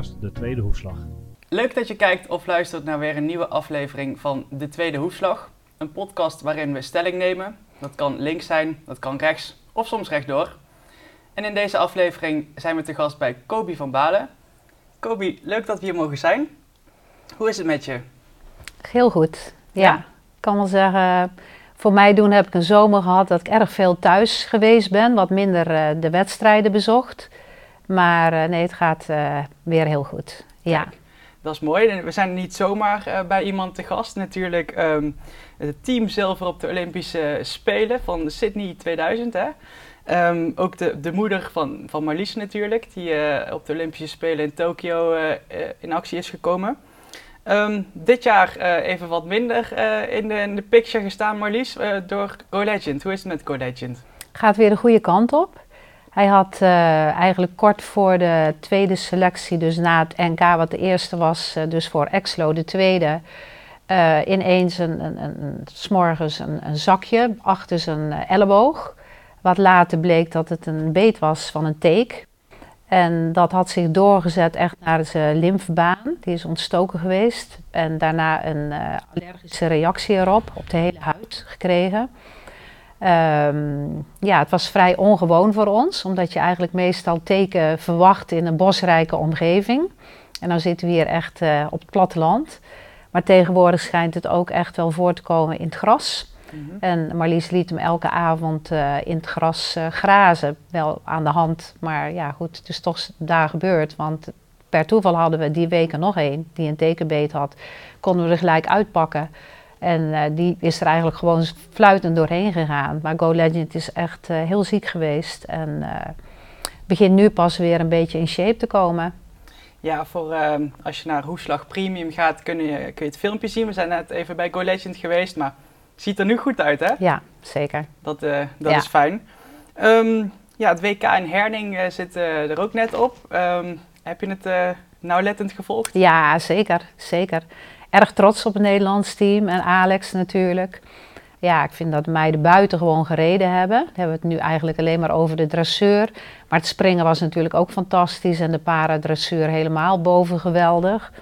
podcast De Tweede Hoefslag. Leuk dat je kijkt of luistert naar weer een nieuwe aflevering van De Tweede Hoefslag. Een podcast waarin we stelling nemen. Dat kan links zijn, dat kan rechts of soms rechtdoor. En in deze aflevering zijn we te gast bij Kobi van Balen. Kobi, leuk dat we hier mogen zijn. Hoe is het met je? Heel goed. Ja, Ja. ik kan wel zeggen, voor mij doen heb ik een zomer gehad dat ik erg veel thuis geweest ben, wat minder eh, de wedstrijden bezocht. Maar eh, nee, het gaat eh, weer heel goed. Ja. Dat is mooi. We zijn niet zomaar eh, bij iemand te gast. Natuurlijk ehm, het team zilver op de Olympische Spelen van Sydney 2000. Hè? Ehm, ook de, de moeder van, van Marlies natuurlijk, die op de Olympische Spelen in Tokio in actie is gekomen. Ehm, dit jaar even wat minder in, de, in de picture gestaan, Marlies, door Go Legend. Hoe is het met Go Legend? Gaat weer de goede kant op. Hij had eh, eigenlijk kort voor de tweede selectie, dus na het NK, wat de eerste was, eh, dus voor Exlo de tweede, eh, ineens een, een, een, een, een, zakje achter zijn elleboog. Wat later bleek dat het een beet was van een teek. En dat had zich doorgezet echt naar zijn lymfebaan. Die is ontstoken geweest. En daarna een allergische reactie erop, op de hele huid gekregen. Ehm, ja, het was vrij ongewoon voor ons, omdat je eigenlijk meestal teken verwacht in een bosrijke omgeving. En dan zitten we hier echt eh, op het platteland. Maar tegenwoordig schijnt het ook echt wel voor te komen in het gras. En Marlies liet hem elke avond eh, in het gras eh, grazen. Wel aan de hand, maar ja goed, het is toch daar gebeurd. Want per toeval hadden we die weken nog één die een tekenbeet had. Konden we er gelijk uitpakken. En eh, die is er eigenlijk gewoon fluitend doorheen gegaan. Maar Go Legend is echt eh, heel ziek geweest. En eh, begint nu pas weer een beetje in shape te komen. Ja, voor, ehm, als je naar Hoeslag Premium gaat, kun je, kun je het filmpje zien. We zijn net even bij Go Legend geweest, maar ziet er nu goed uit, hè? Ja, zeker. Dat, dat Ja. is fijn. Ehm, ja, het WK in Herning zit er ook net op. Ehm, heb je het nauwlettend gevolgd? Ja, zeker, zeker. Erg trots op het Nederlands team en Alex natuurlijk. Ja, ik vind dat de meiden buitengewoon gereden hebben. Dan hebben we het nu eigenlijk alleen maar over de dressuur. Maar het springen was natuurlijk ook fantastisch en de paradressuur helemaal boven geweldig.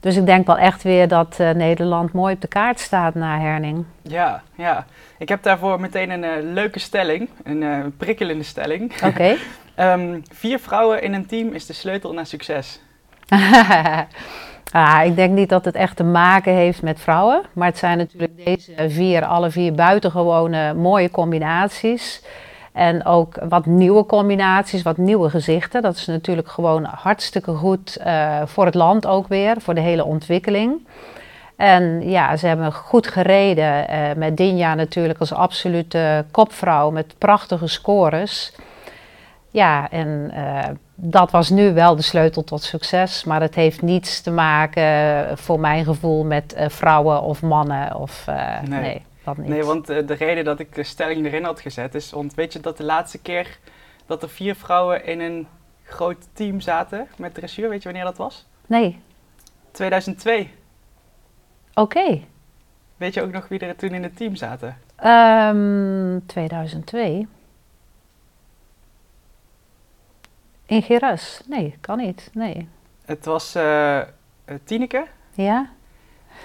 Dus ik denk wel echt weer dat eh, Nederland mooi op de kaart staat na Herning. Ja, ja. Ik heb daarvoor meteen een eh, leuke stelling, een eh, prikkelende stelling. Oké. Ehm, vier vrouwen in een team is de sleutel naar succes. ah, ik denk niet dat het echt te maken heeft met vrouwen. Maar het zijn natuurlijk deze vier, alle vier buitengewone mooie combinaties. En ook wat nieuwe combinaties, wat nieuwe gezichten. Dat is natuurlijk gewoon hartstikke goed eh, voor het land ook weer, voor de hele ontwikkeling. En ja, ze hebben goed gereden eh, met Dinja natuurlijk als absolute kopvrouw met prachtige scores. Ja, en eh, dat was nu wel de sleutel tot succes. Maar het heeft niets te maken, eh, voor mijn gevoel, met eh, vrouwen of mannen. Of, eh, Nee. nee. dat niet. Nee, want de reden dat ik de stelling erin had gezet is, want weet je dat de laatste keer dat er vier vrouwen in een groot team zaten met dressuur, weet je wanneer dat was? Nee, 2002. oké. Weet je ook nog wie er toen in het team zaten? Ehm, 2002. In Geras? Nee, kan niet. Nee. Het was eh, Tineke, Ja?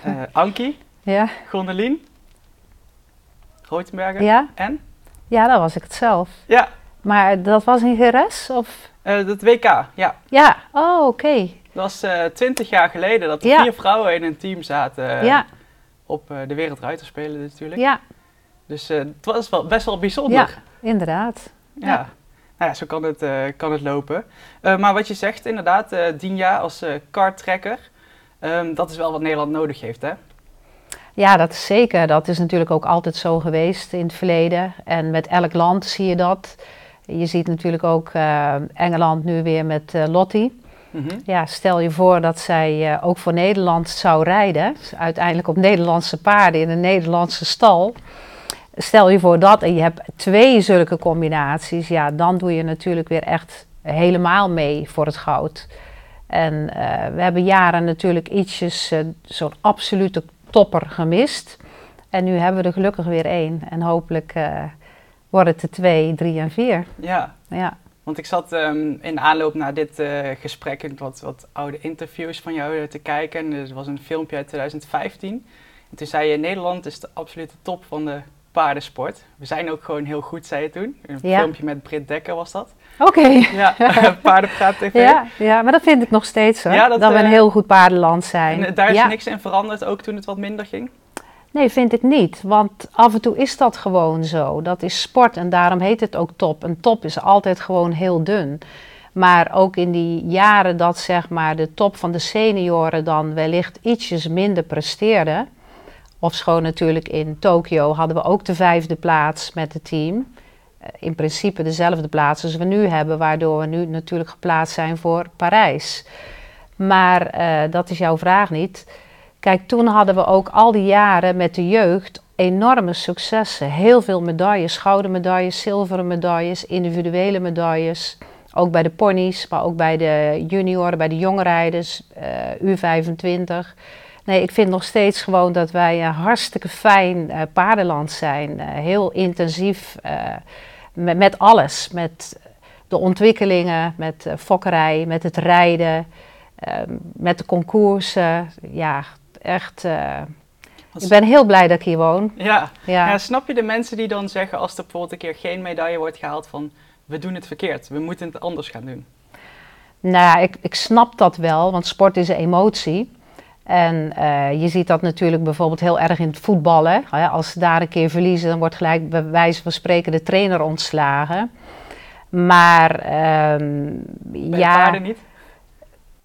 eh Ankie, Ja? Gondelien, Rootenberger Ja? en? Ja, dat was ik het zelf. Ja, Maar dat was in Geras? Of? het WK. Ja, Ja, oh, oké. dat was twintig jaar geleden dat er Ja. vier vrouwen in een team zaten ja, op de Wereldruiterspelen natuurlijk. ja, Dus het was wel, best wel bijzonder. ja, inderdaad. Ja. Ja. Nou ja, zo kan het, eh, kan het lopen. Eh, maar wat je zegt, inderdaad, eh Dinja als karttrekker, ehm, dat is wel wat Nederland nodig heeft, hè? Ja, dat is zeker. Dat is natuurlijk ook altijd zo geweest in het verleden. En met elk land zie je dat. Je ziet natuurlijk ook Engeland nu weer met eh, Lottie. Mhm. Ja, stel je voor dat zij ook voor Nederland zou rijden. Uiteindelijk op Nederlandse paarden in een Nederlandse stal. Stel je voor dat en je hebt twee zulke combinaties. Ja, dan doe je natuurlijk weer echt helemaal mee voor het goud. En eh, we hebben jaren natuurlijk ietsjes eh, zo'n absolute topper gemist. En nu hebben we er gelukkig weer één. En hopelijk eh, worden het er twee, drie en vier. Ja, Ja, Want ik zat ehm, in aanloop naar dit gesprek wat, wat oude interviews van jou te kijken. En er was een filmpje uit 2015. En toen zei je, Nederland is de absolute top van de paardensport. We zijn ook gewoon heel goed, zei je toen. Een filmpje met Britt Dekker was dat. Oké. Ja, Paardenpraat TV. Ja, ja, maar dat vind ik nog steeds hoor. dat, we een heel goed paardenland zijn. En daar is niks in veranderd, ook toen het wat minder ging? Nee, vind ik niet. Want af en toe is dat gewoon zo. Dat is sport en daarom heet het ook top. Een top is altijd gewoon heel dun. Maar ook in die jaren dat zeg maar de top van de senioren dan wellicht ietsjes minder presteerde. Of schoon natuurlijk in Tokio hadden we ook de vijfde plaats met het team. Eh, in principe dezelfde plaats als we nu hebben, waardoor we nu natuurlijk geplaatst zijn voor Parijs. Maar uh, dat is jouw vraag niet. Kijk, toen hadden we ook al die jaren met de jeugd enorme successen. Heel veel medailles, gouden medailles, zilveren medailles, individuele medailles. Ook bij de ponies, maar ook bij de junioren, bij de jongrijders, uh, U25. Nee, ik vind nog steeds gewoon dat wij een hartstikke fijn uh, paardenland zijn. Uh, heel intensief met, met, alles. Met de ontwikkelingen, met fokkerij, met het rijden, met de concoursen. Ja, echt. Ik ben heel blij dat ik hier woon. Ja. Ja. snap je de mensen die dan zeggen als er bijvoorbeeld een keer geen medaille wordt gehaald van we doen het verkeerd, we moeten het anders gaan doen? Nou, ik, ik snap dat wel, want sport is een emotie. En uh, je ziet dat natuurlijk bijvoorbeeld heel erg in het voetballen. Als ze daar een keer verliezen, dan wordt gelijk bij wijze van spreken de trainer ontslagen. Maar um, ja. niet?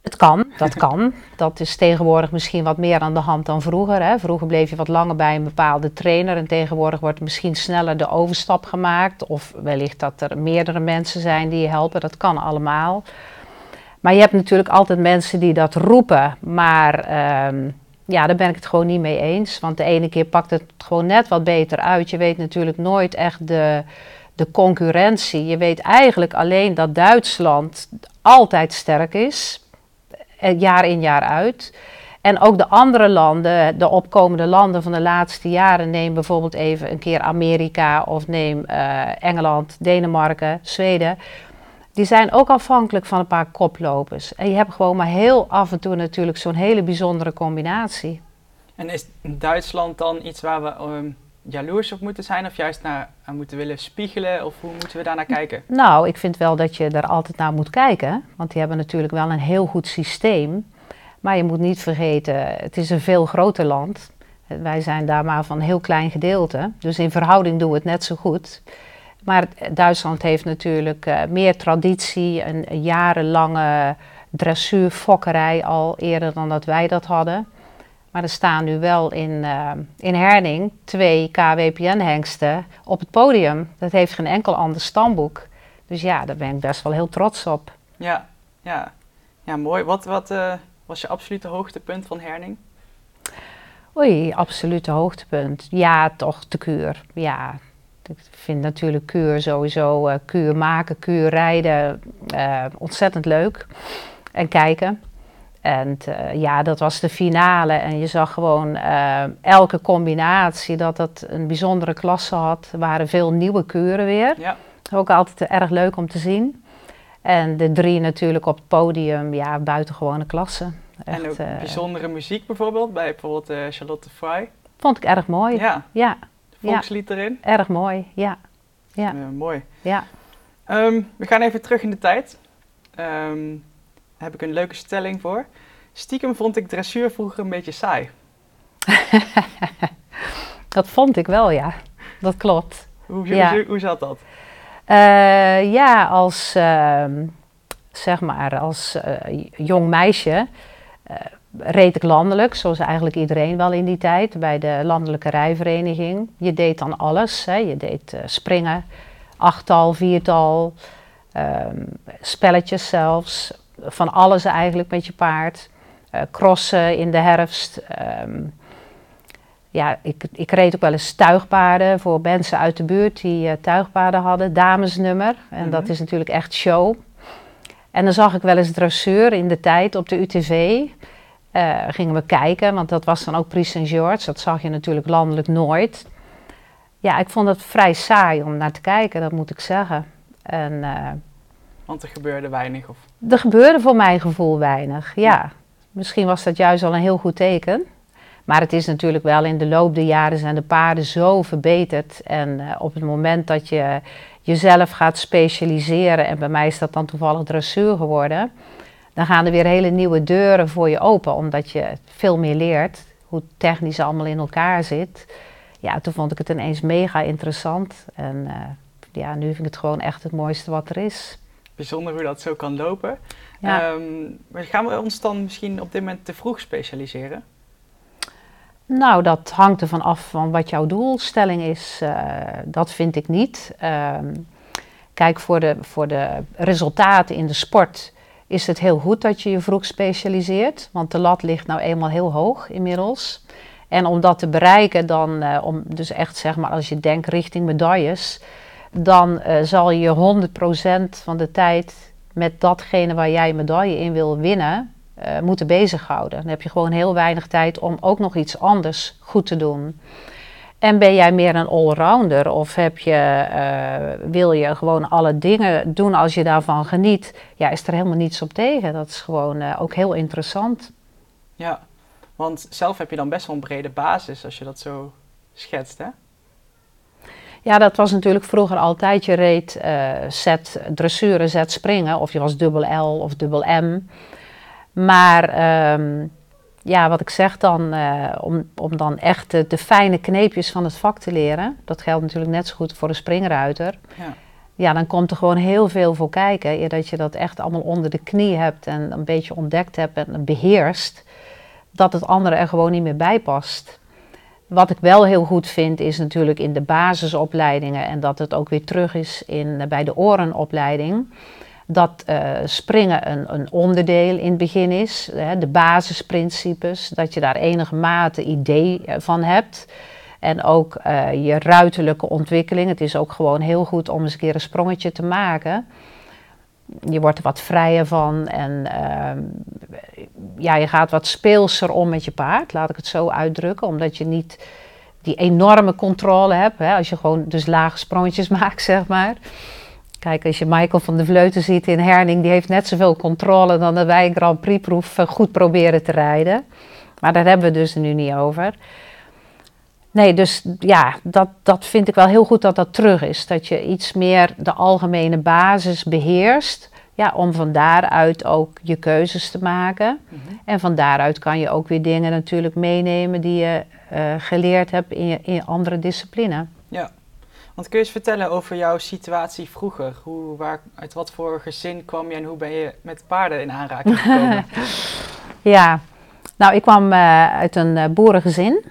Het kan, dat kan. Dat is tegenwoordig misschien wat meer aan de hand dan vroeger. Hè. Vroeger bleef je wat langer bij een bepaalde trainer en tegenwoordig wordt misschien sneller de overstap gemaakt. Of wellicht dat er meerdere mensen zijn die je helpen, dat kan allemaal. Maar je hebt natuurlijk altijd mensen die dat roepen, maar ehm, ja, daar ben ik het gewoon niet mee eens. Want de ene keer pakt het gewoon net wat beter uit. Je weet natuurlijk nooit echt de, de concurrentie. Je weet eigenlijk alleen dat Duitsland altijd sterk is eh, jaar in jaar uit. En ook de andere landen, de opkomende landen van de laatste jaren, neem bijvoorbeeld even een keer Amerika of neem uh, Engeland, Denemarken, Zweden. Die zijn ook afhankelijk van een paar koplopers. En je hebt gewoon maar heel af en toe natuurlijk zo'n hele bijzondere combinatie. En is Duitsland dan iets waar we um, jaloers op moeten zijn of juist naar moeten willen spiegelen? Of hoe moeten we daar naar kijken? Nou, ik vind wel dat je daar altijd naar moet kijken. Want die hebben natuurlijk wel een heel goed systeem. Maar je moet niet vergeten, het is een veel groter land. Wij zijn daar maar van een heel klein gedeelte. Dus in verhouding doen we het net zo goed. Maar Duitsland heeft natuurlijk uh, meer traditie, een, jarenlange dressuurfokkerij al eerder dan dat wij dat hadden. Maar er staan nu wel in, uh, in Herning twee KWPN-hengsten op het podium. Dat heeft geen enkel ander stamboek. Dus ja, daar ben ik best wel heel trots op. Ja, ja. ja mooi. Wat, wat uh, was je absolute hoogtepunt van Herning? Oei, absolute hoogtepunt. Ja, toch de kuur. Ja, ik vind natuurlijk kuur sowieso, uh, kuur maken, kuur rijden ontzettend leuk. En kijken. En uh, ja, dat was de finale. En je zag gewoon elke combinatie dat dat een bijzondere klasse had. Er waren veel nieuwe kuren weer. Ja. Ook altijd erg leuk om te zien. En de drie natuurlijk op het podium, ja, buitengewone klasse. Echt, en ook bijzondere muziek bijvoorbeeld, bij bijvoorbeeld Charlotte Fry. Vond ik erg mooi. Ja. ja. Volkslied erin. Erg mooi, ja. ja. mooi. Ja. Um, we gaan even terug in de tijd. Um, heb ik een leuke stelling voor. Stiekem vond ik dressuur vroeger een beetje saai. dat vond ik wel, ja. Dat klopt. Hoe, hoe, hoe zat dat? Uh, ja, als, uh, zeg maar, als uh, jong meisje eh, reed ik landelijk, zoals eigenlijk iedereen wel in die tijd, bij de landelijke rijvereniging. Je deed dan alles. Hè. Je deed springen, achttal, viertal, ehm, spelletjes zelfs, van alles eigenlijk met je paard. Uh, crossen in de herfst. Ehm, ja, ik, ik reed ook wel eens tuigpaarden voor mensen uit de buurt die uh, tuigpaarden hadden, damesnummer. En dat mhm. is natuurlijk echt show. En dan zag ik wel eens dressuur in de tijd op de UTV. Uh, gingen we kijken, want dat was dan ook Prix St. George. Dat zag je natuurlijk landelijk nooit. Ja, ik vond het vrij saai om naar te kijken, dat moet ik zeggen. En Want er gebeurde weinig? Of? Er gebeurde voor mijn gevoel weinig, ja. Misschien was dat juist al een heel goed teken. Maar het is natuurlijk wel in de loop der jaren zijn de paarden zo verbeterd. En uh, op het moment dat je jezelf gaat specialiseren, en bij mij is dat dan toevallig dressuur geworden, dan gaan er weer hele nieuwe deuren voor je open, omdat je veel meer leert hoe technisch allemaal in elkaar zit. Ja, toen vond ik het ineens mega interessant. En uh, ja, nu vind ik het gewoon echt het mooiste wat er is. Bijzonder hoe dat zo kan lopen. Ja. Um, gaan we ons dan misschien op dit moment te vroeg specialiseren? Nou, dat hangt ervan af van wat jouw doelstelling is. Uh, dat vind ik niet. Um, kijk, voor de, voor de resultaten in de sport is het heel goed dat je je vroeg specialiseert. Want de lat ligt nou eenmaal heel hoog inmiddels. En om dat te bereiken, dan, uh, om dus echt zeg maar, als je denkt richting medailles, dan uh, zal je 100% van de tijd met datgene waar jij medaille in wil winnen, uh, moeten bezighouden. Dan heb je gewoon heel weinig tijd om ook nog iets anders goed te doen. En ben jij meer een allrounder of heb je, uh, wil je gewoon alle dingen doen als je daarvan geniet? Ja, is er helemaal niets op tegen. Dat is gewoon uh, ook heel interessant. Ja, want zelf heb je dan best wel een brede basis als je dat zo schetst, hè? Ja, dat was natuurlijk vroeger altijd. Je reed uh, zet dressuren, zet springen. Of je was dubbel L of dubbel M. Maar um, ja, wat ik zeg dan, uh, om, om dan echt de, de, fijne kneepjes van het vak te leren. Dat geldt natuurlijk net zo goed voor de springruiter. Ja. ja, dan komt er gewoon heel veel voor kijken. Eer dat je dat echt allemaal onder de knie hebt en een beetje ontdekt hebt en beheerst. Dat het andere er gewoon niet meer bij past. Wat ik wel heel goed vind is natuurlijk in de basisopleidingen en dat het ook weer terug is in, bij de orenopleiding dat uh, springen een, een, onderdeel in het begin is, hè, de basisprincipes, dat je daar enige mate idee eh, van hebt. En ook uh, je ruiterlijke ontwikkeling. Het is ook gewoon heel goed om eens een keer een sprongetje te maken. Je wordt er wat vrijer van en uh, ja, je gaat wat speelser om met je paard, laat ik het zo uitdrukken. Omdat je niet die enorme controle hebt, hè, als je gewoon dus lage sprongetjes maakt, zeg maar. Kijk, als je Michael van de Vleuten ziet in Herning, die heeft net zoveel controle dan dat wij een Grand Prix proef eh, goed proberen te rijden. Maar daar hebben we dus nu niet over. Nee, dus ja, dat, dat vind ik wel heel goed dat dat terug is. Dat je iets meer de algemene basis beheerst. Ja, om van daaruit ook je keuzes te maken. Mhm. En van daaruit kan je ook weer dingen natuurlijk meenemen die je uh, geleerd hebt in je, in andere discipline. Ja, want kun je eens vertellen over jouw situatie vroeger? Hoe, waar, uit wat voor gezin kwam je en hoe ben je met paarden in aanraking gekomen? ja, nou ik kwam uh, uit een uh, boerengezin.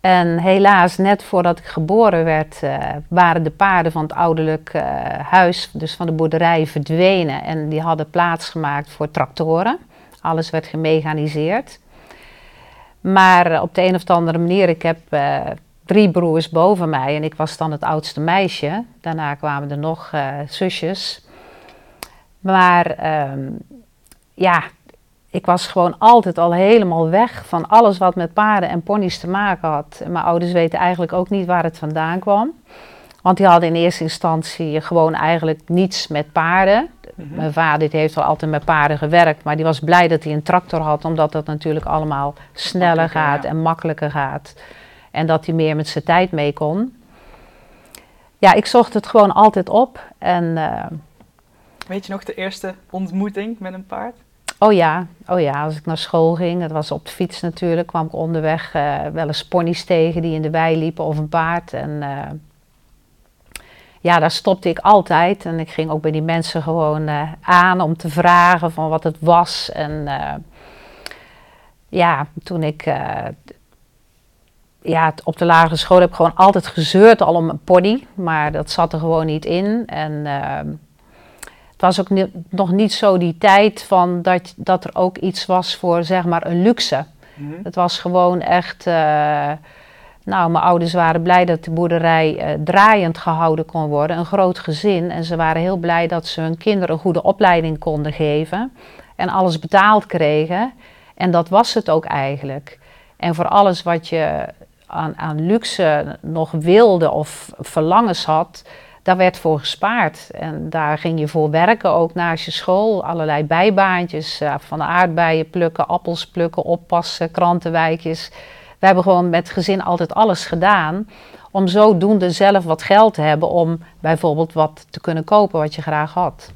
En helaas, net voordat ik geboren werd, uh, waren de paarden van het ouderlijk huis, dus van de boerderij, verdwenen. En die hadden plaats gemaakt voor tractoren. Alles werd gemechaniseerd. Maar op de een of andere manier, ik heb drie broers boven mij en ik was dan het oudste meisje. Daarna kwamen er nog uh, zusjes. Maar um, ja, ik was gewoon altijd al helemaal weg van alles wat met paarden en ponies te maken had. Mijn ouders weten eigenlijk ook niet waar het vandaan kwam. Want die hadden in eerste instantie gewoon eigenlijk niets met paarden. Mhm. Mijn vader die heeft wel altijd met paarden gewerkt, maar die was blij dat hij een tractor had, omdat dat natuurlijk allemaal sneller gaat en makkelijker gaat. En dat hij meer met zijn tijd mee kon. Ja, ik zocht het gewoon altijd op. En, uh, Weet je nog de eerste ontmoeting met een paard? Oh ja, oh ja, als ik naar school ging, dat was op de fiets natuurlijk, kwam ik onderweg uh, wel eens ponies tegen die in de wei liepen of een paard. En uh, ja, daar stopte ik altijd. En ik ging ook bij die mensen gewoon aan om te vragen van wat het was. En ja, toen ik ja, op de lagere school heb ik gewoon altijd gezeurd al om een pony, maar dat zat er gewoon niet in. En uh, het was ook nog niet zo die tijd van dat, dat er ook iets was voor zeg maar een luxe. Mm Het was gewoon echt. Uh, nou, mijn ouders waren blij dat de boerderij uh, draaiend gehouden kon worden, een groot gezin. En ze waren heel blij dat ze hun kinderen een goede opleiding konden geven en alles betaald kregen. En dat was het ook eigenlijk. En voor alles wat je aan, aan luxe nog wilde of verlangens had, daar werd voor gespaard. En daar ging je voor werken, ook naast je school. Allerlei bijbaantjes, uh, van aardbeien plukken, appels plukken, oppassen, krantenwijkjes. We hebben gewoon met gezin altijd alles gedaan. Om zodoende zelf wat geld te hebben om bijvoorbeeld wat te kunnen kopen wat je graag had.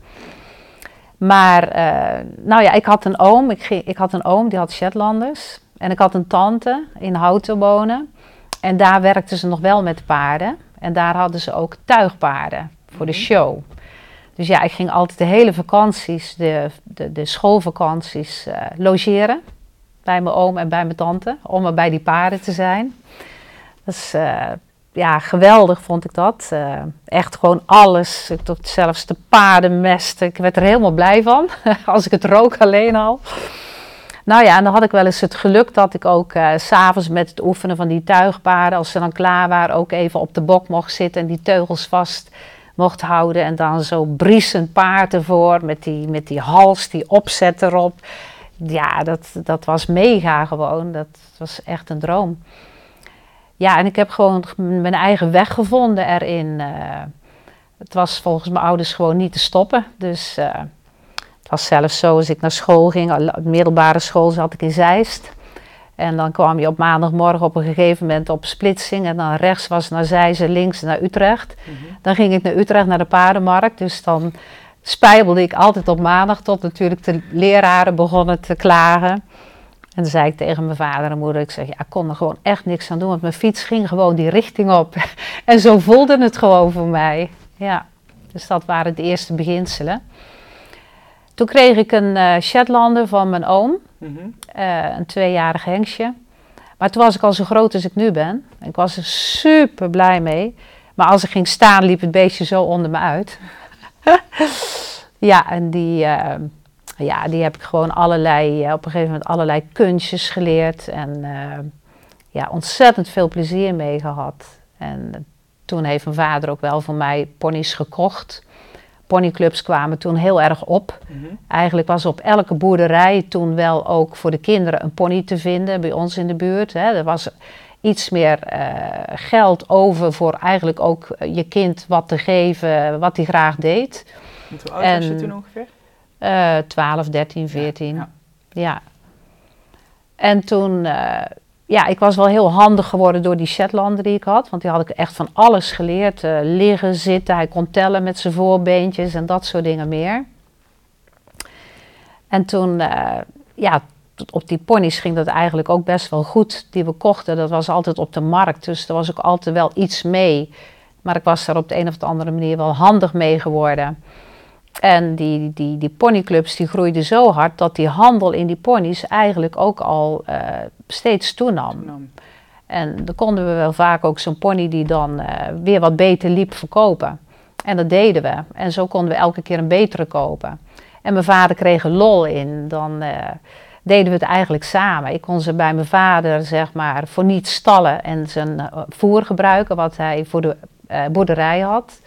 Maar, uh, nou ja, ik had een oom. Ik, ging, ik had een oom, die had Shetlanders. En ik had een tante in Houten wonen. En daar werkten ze nog wel met paarden. En daar hadden ze ook tuigpaarden voor de mhm. show. Dus ja, ik ging altijd de hele vakanties, de, de, de schoolvakanties, uh, logeren. Bij mijn oom en bij mijn tante. Om er bij die paarden te zijn. Dat is uh, ja, geweldig vond ik dat. Uh, echt gewoon alles. Ik tot zelfs de paardenmest. Ik werd er helemaal blij van. als ik het rook alleen al. Nou ja, en dan had ik wel eens het geluk dat ik ook uh, s'avonds met het oefenen van die tuigpaarden, als ze dan klaar waren, ook even op de bok mocht zitten en die teugels vast mocht houden. En dan zo briesend paard ervoor met die, met die hals, die opzet erop. Ja, dat, dat was mega gewoon. Dat was echt een droom. Ja, en ik heb gewoon mijn eigen weg gevonden erin. Uh, het was volgens mijn ouders gewoon niet te stoppen. Dus uh, was zelfs zo, als ik naar school ging, middelbare school zat ik in Zeist. En dan kwam je op maandagmorgen op een gegeven moment op splitsing. En dan rechts was naar Zeist en links naar Utrecht. Mhm. Dan ging ik naar Utrecht, naar de paardenmarkt. Dus dan spijbelde ik altijd op maandag tot natuurlijk de leraren begonnen te klagen. En dan zei ik tegen mijn vader en moeder, ik zeg, ja, ik kon er gewoon echt niks aan doen, want mijn fiets ging gewoon die richting op. en zo voelde het gewoon voor mij. Ja, dus dat waren de eerste beginselen. Toen kreeg ik een uh, Shetlander van mijn oom, mhm. eh, een tweejarig hengstje. Maar toen was ik al zo groot als ik nu ben. Ik was er super blij mee. Maar als ik ging staan, liep het beestje zo onder me uit. ja, en die, uh, ja, die heb ik gewoon allerlei, op een gegeven moment allerlei kunstjes geleerd. En ja, ontzettend veel plezier mee gehad. En toen heeft mijn vader ook wel voor mij ponies gekocht ponyclubs kwamen toen heel erg op. Mhm. Eigenlijk was op elke boerderij toen wel ook voor de kinderen een pony te vinden bij ons in de buurt. Hè. Er was iets meer uh, geld over voor eigenlijk ook je kind wat te geven wat hij graag deed. En hoe oud was je toen ongeveer? Uh, 12, 13, 14. Ja. ja. En toen, uh, ja, ik was wel heel handig geworden door die Shetlander die ik had. Want die had ik echt van alles geleerd. Uh, liggen, zitten, hij kon tellen met zijn voorbeentjes en dat soort dingen meer. En toen, uh, ja, op die ponies ging dat eigenlijk ook best wel goed. Die we kochten, dat was altijd op de markt. Dus er was ook altijd wel iets mee. Maar ik was daar op de een of de andere manier wel handig mee geworden. En die, die, die ponyclubs die groeiden zo hard dat die handel in die ponies eigenlijk ook al uh, steeds toenam. En dan konden we wel vaak ook zo'n pony die dan uh, weer wat beter liep verkopen. En dat deden we. En zo konden we elke keer een betere kopen. En mijn vader kreeg er lol in. Dan uh, deden we het eigenlijk samen. Ik kon ze bij mijn vader, zeg maar, voor niets stallen en zijn voer gebruiken, wat hij voor de boerderij had.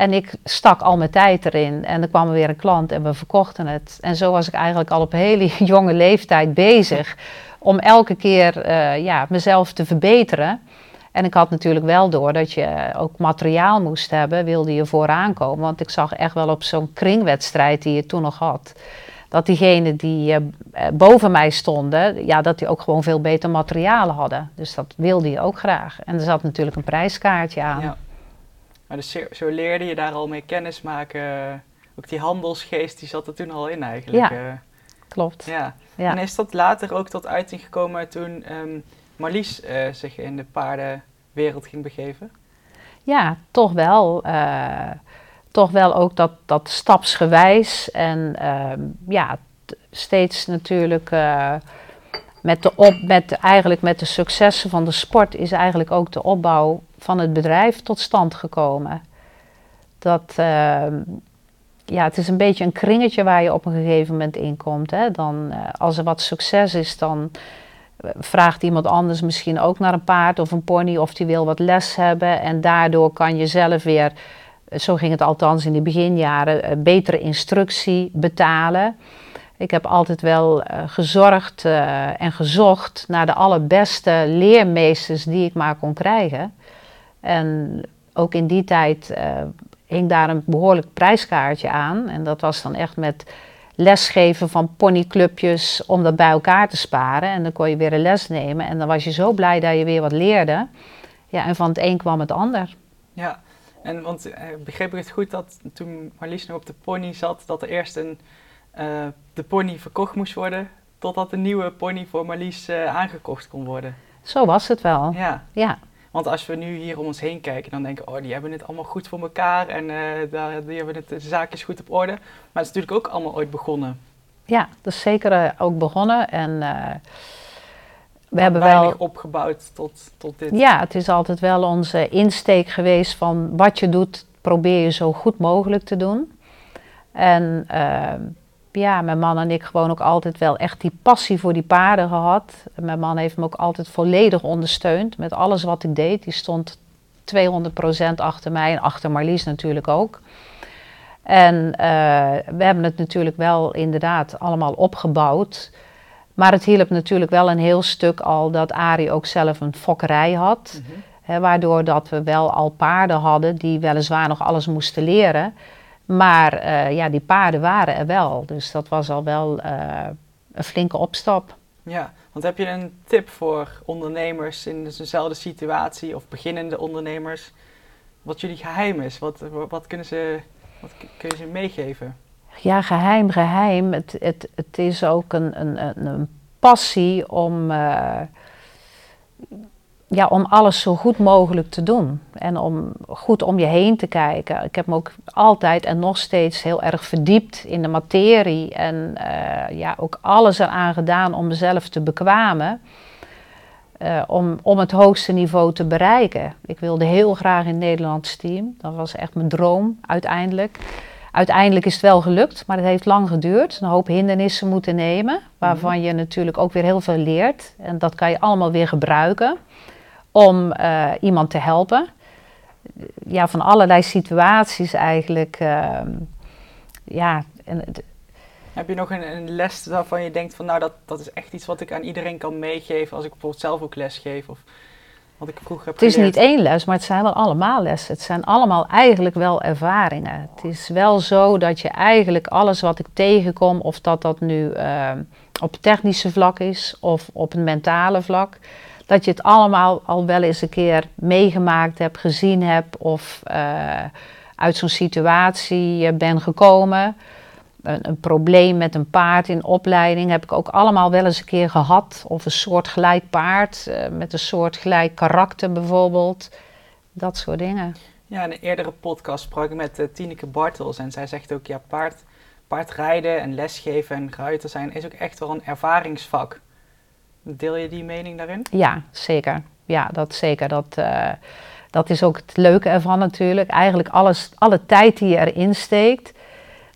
En ik stak al mijn tijd erin en er kwam er weer een klant en we verkochten het. En zo was ik eigenlijk al op hele jonge leeftijd bezig om elke keer uh, ja, mezelf te verbeteren. En ik had natuurlijk wel door dat je ook materiaal moest hebben, wilde je vooraan komen. Want ik zag echt wel op zo'n kringwedstrijd die je toen nog had, dat diegenen die uh, boven mij stonden, ja, dat die ook gewoon veel beter materiaal hadden. Dus dat wilde je ook graag. En er zat natuurlijk een prijskaartje aan. Ja. Maar dus zo leerde je daar al mee kennis maken. Ook die handelsgeest, die zat er toen al in eigenlijk. Ja, eh. klopt. Ja. En is dat later ook tot uiting gekomen toen um, Marlies uh, zich in de paardenwereld ging begeven? Ja, toch wel. Uh, toch wel ook dat, dat stapsgewijs. En ehm, ja, steeds natuurlijk met, de op, met, eigenlijk met de successen van de sport is eigenlijk ook de opbouw van het bedrijf tot stand gekomen. Dat, ehm, ja, het is een beetje een kringetje waar je op een gegeven moment in komt. Hè. Dan, uh, als er wat succes is, dan eh, vraagt iemand anders misschien ook naar een paard of een pony of die wil wat les hebben. En daardoor kan je zelf weer, eh, zo ging het althans in de beginjaren, betere instructie betalen. Ik heb altijd wel gezorgd en gezocht naar de allerbeste leermeesters die ik maar kon krijgen. En ook in die tijd uh, hing daar een behoorlijk prijskaartje aan. En dat was dan echt met lesgeven van ponyclubjes om dat bij elkaar te sparen. En dan kon je weer een les nemen. En dan was je zo blij dat je weer wat leerde. Ja, en van het een kwam het ander. Ja, en want eh, begreep ik het goed dat toen Marlies nog op de pony zat, dat er eerst een, uh, de pony verkocht moest worden, totdat een nieuwe pony voor Marlies uh, aangekocht kon worden? Zo was het wel. Ja. ja. Want als we nu hier om ons heen kijken, dan denken we, oh, die hebben het allemaal goed voor elkaar en uh, daar, die hebben het, de zaakjes goed op orde. Maar het is natuurlijk ook allemaal ooit begonnen. Ja, dat is zeker uh, ook begonnen. En uh, we hebben wel opgebouwd tot, tot dit. Ja, het is altijd wel onze insteek geweest van wat je doet, probeer je zo goed mogelijk te doen. En ja, mijn man en ik gewoon ook altijd wel echt die passie voor die paarden gehad. Mijn man heeft me ook altijd volledig ondersteund met alles wat ik deed. Die stond 200% achter mij en achter Marlies natuurlijk ook. En uh, we hebben het natuurlijk wel inderdaad allemaal opgebouwd. Maar het hielp natuurlijk wel een heel stuk al dat Arie ook zelf een fokkerij had. Mm hè, waardoor dat we wel al paarden hadden die weliswaar nog alles moesten leren. Maar uh, ja, die paarden waren er wel. Dus dat was al wel uh, een flinke opstap. Ja, want heb je een tip voor ondernemers in dezelfde situatie of beginnende ondernemers? Wat jullie geheim is? Wat, wat, kunnen ze, wat kun je ze meegeven? Ja, geheim, geheim. Het, het, het is ook een, een, een passie om. Uh, ja, om alles zo goed mogelijk te doen. En om goed om je heen te kijken. Ik heb me ook altijd en nog steeds heel erg verdiept in de materie. En uh, ja, ook alles eraan gedaan om mezelf te bekwamen. Uh, om, om het hoogste niveau te bereiken. Ik wilde heel graag in het Nederlands team. Dat was echt mijn droom uiteindelijk. Uiteindelijk is het wel gelukt, maar het heeft lang geduurd. Een hoop hindernissen moeten nemen, waarvan mhm. je natuurlijk ook weer heel veel leert. En dat kan je allemaal weer gebruiken om uh, iemand te helpen. Ja, van allerlei situaties eigenlijk. Uh, ja, en, heb je nog een, een, les waarvan je denkt van nou dat, dat is echt iets wat ik aan iedereen kan meegeven als ik bijvoorbeeld zelf ook les geef of wat ik vroeger heb Het is niet één les, maar het zijn wel allemaal lessen. Het zijn allemaal eigenlijk wel ervaringen. Het is wel zo dat je eigenlijk alles wat ik tegenkom, of dat dat nu uh, op technische vlak is of op een mentale vlak, dat je het allemaal al wel eens een keer meegemaakt hebt, gezien hebt of uh, uit zo'n situatie bent gekomen. Een, een, probleem met een paard in opleiding heb ik ook allemaal wel eens een keer gehad. Of een soort gelijk paard uh, met een soort gelijk karakter bijvoorbeeld. Dat soort dingen. Ja, in een eerdere podcast sprak ik met Tineke Bartels en zij zegt ook, ja, paard, paardrijden en lesgeven en ruiter zijn is ook echt wel een ervaringsvak. Deel je die mening daarin? Ja, zeker. Ja, dat zeker. Dat, uh, dat is ook het leuke ervan natuurlijk. Eigenlijk alles, alle tijd die je erin steekt,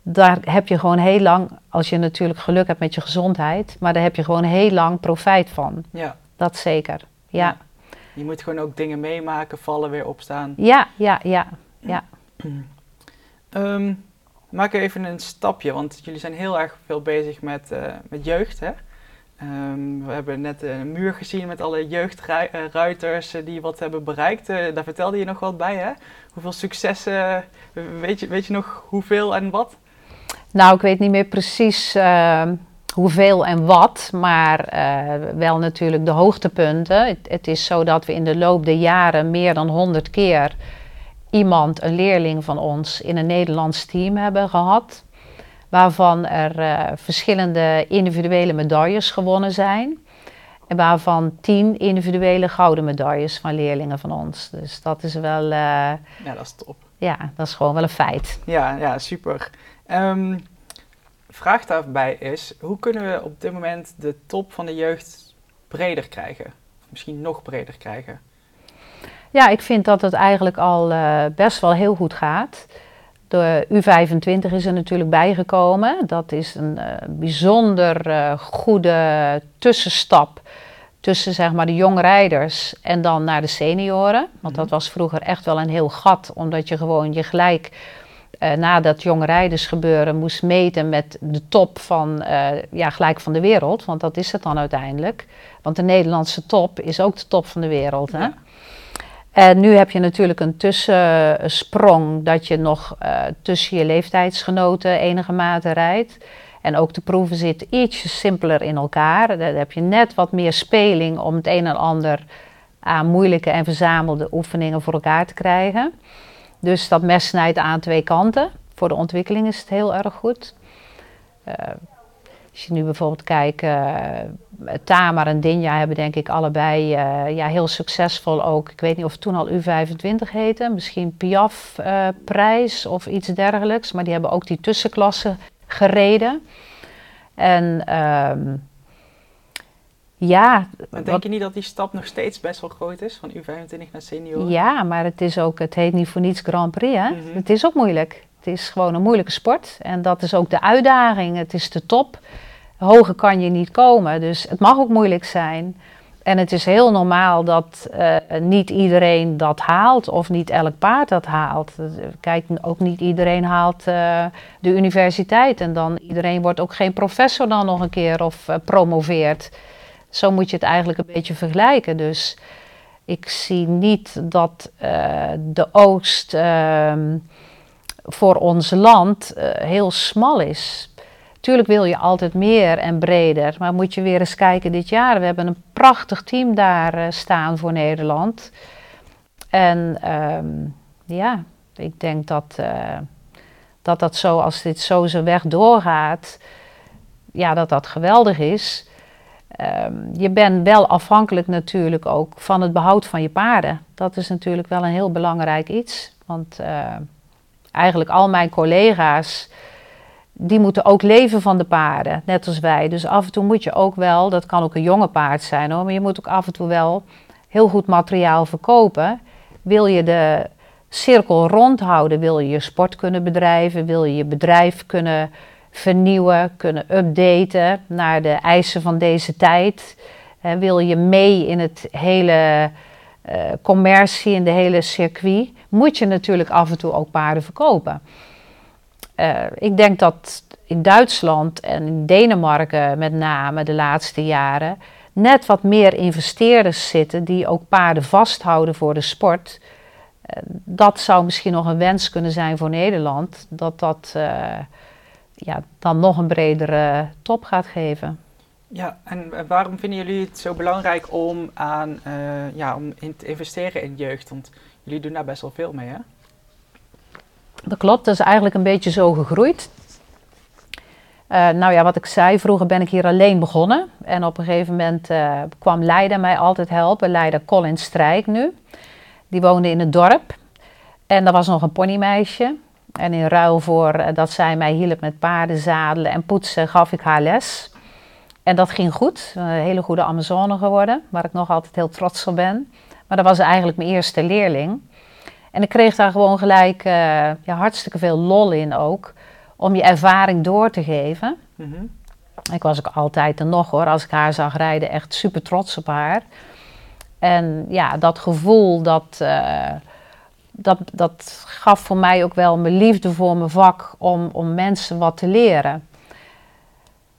daar heb je gewoon heel lang, als je natuurlijk geluk hebt met je gezondheid, maar daar heb je gewoon heel lang profijt van. Ja. Dat zeker. Ja. ja. Je moet gewoon ook dingen meemaken, vallen, weer opstaan. Ja, ja, ja. ja. um, maak even een stapje, want jullie zijn heel erg veel bezig met, uh, met jeugd, hè? Um, we hebben net een muur gezien met alle jeugdruiters uh, die wat hebben bereikt. Uh, daar vertelde je nog wat bij, hè? Hoeveel successen, weet, je, weet je nog hoeveel en wat? Nou, ik weet niet meer precies uh, hoeveel en wat, maar wel natuurlijk de hoogtepunten. Het, het, is zo dat we in de loop der jaren meer dan 100 keer iemand, een leerling van ons, in een Nederlands team hebben gehad waarvan er uh, verschillende individuele medailles gewonnen zijn. En waarvan tien individuele gouden medailles van leerlingen van ons. Dus dat is wel. Uh, ja, dat is top. Ja, dat is gewoon wel een feit. Ja, ja super. Um, vraag daarbij is: hoe kunnen we op dit moment de top van de jeugd breder krijgen? Of misschien nog breder krijgen? Ja, ik vind dat het eigenlijk al uh, best wel heel goed gaat. De U25 is er natuurlijk bijgekomen. Dat is een uh, bijzonder uh, goede tussenstap tussen zeg maar, de jongrijders en dan naar de senioren. Want dat mhm. was vroeger echt wel een heel gat, omdat je gewoon je gelijk uh, na dat jongrijders gebeuren moest meten met de top van, ja, gelijk van de wereld. Want dat is het dan uiteindelijk. Want de Nederlandse top is ook de top van de wereld. Hè? En nu heb je natuurlijk een tussensprong dat je nog uh, tussen je leeftijdsgenoten enige mate rijdt. En ook de proeven zitten ietsje simpeler in elkaar. Dan heb je net wat meer speling om het een en ander aan moeilijke en verzamelde oefeningen voor elkaar te krijgen. Dus dat mes snijdt aan twee kanten. Voor de ontwikkeling is het heel erg goed. Uh, als je nu bijvoorbeeld kijkt, uh, Tamar en Dinja hebben denk ik allebei uh, ja, heel succesvol ook. Ik weet niet of het toen al U25 heette, misschien Piaf-prijs of iets dergelijks. Maar die hebben ook die tussenklasse gereden. En um, ja. Maar denk je niet dat die stap nog steeds best wel groot is, van U25 naar senior? Ja, maar het is ook, het heet niet voor niets Grand Prix, hè? Mm -hmm. Het is ook moeilijk. Het is gewoon een moeilijke sport. En dat is ook de uitdaging. Het is de top. Hoger kan je niet komen. Dus het mag ook moeilijk zijn. En het is heel normaal dat uh, niet iedereen dat haalt of niet elk paard dat haalt. Kijk, ook niet iedereen haalt uh, de universiteit en dan iedereen wordt ook geen professor dan nog een keer of promoveert. Zo moet je het eigenlijk een beetje vergelijken. Dus ik zie niet dat de Oost ehm, voor ons land heel smal is. Tuurlijk wil je altijd meer en breder, maar moet je weer eens kijken dit jaar. We hebben een prachtig team daar uh, staan voor Nederland. En um, ja, ik denk dat, uh, dat dat zo, als dit zo zijn weg doorgaat, ja, dat dat geweldig is. Um, je bent wel afhankelijk natuurlijk ook van het behoud van je paarden. Dat is natuurlijk wel een heel belangrijk iets. Want uh, eigenlijk al mijn collega's die moeten ook leven van de paarden, net als wij. Dus af en toe moet je ook wel, dat kan ook een jonge paard zijn hoor, maar je moet ook af en toe wel heel goed materiaal verkopen. Wil je de cirkel rondhouden, wil je je sport kunnen bedrijven, wil je je bedrijf kunnen vernieuwen, kunnen updaten naar de eisen van deze tijd. wil je mee in het hele uh, commercie, in de hele circuit, moet je natuurlijk af en toe ook paarden verkopen. Uh, ik denk dat in Duitsland en in Denemarken met name de laatste jaren net wat meer investeerders zitten die ook paarden vasthouden voor de sport. Uh, dat zou misschien nog een wens kunnen zijn voor Nederland, dat dat ja, dan nog een bredere top gaat geven. Ja, en waarom vinden jullie het zo belangrijk om, aan, ja, om in te investeren in jeugd? Want jullie doen daar best wel veel mee, hè? Dat klopt, dat is eigenlijk een beetje zo gegroeid. Uh, nou ja, wat ik zei, vroeger ben ik hier alleen begonnen. En op een gegeven moment kwam Leida mij altijd helpen. Leida Colin Strijk nu. Die woonde in het dorp. En er was nog een ponymeisje. En in ruil voor dat zij mij hielp met paarden zadelen en poetsen, gaf ik haar les. En dat ging goed. Een hele goede Amazone geworden, waar ik nog altijd heel trots op ben. Maar dat was eigenlijk mijn eerste leerling. En ik kreeg daar gewoon gelijk uh, ja, hartstikke veel lol in ook. Om je ervaring door te geven. Mm -hmm. Ik was ook altijd er nog hoor. Als ik haar zag rijden, echt super trots op haar. En ja, dat gevoel, dat, uh, dat, dat gaf voor mij ook wel mijn liefde voor mijn vak. Om, om mensen wat te leren.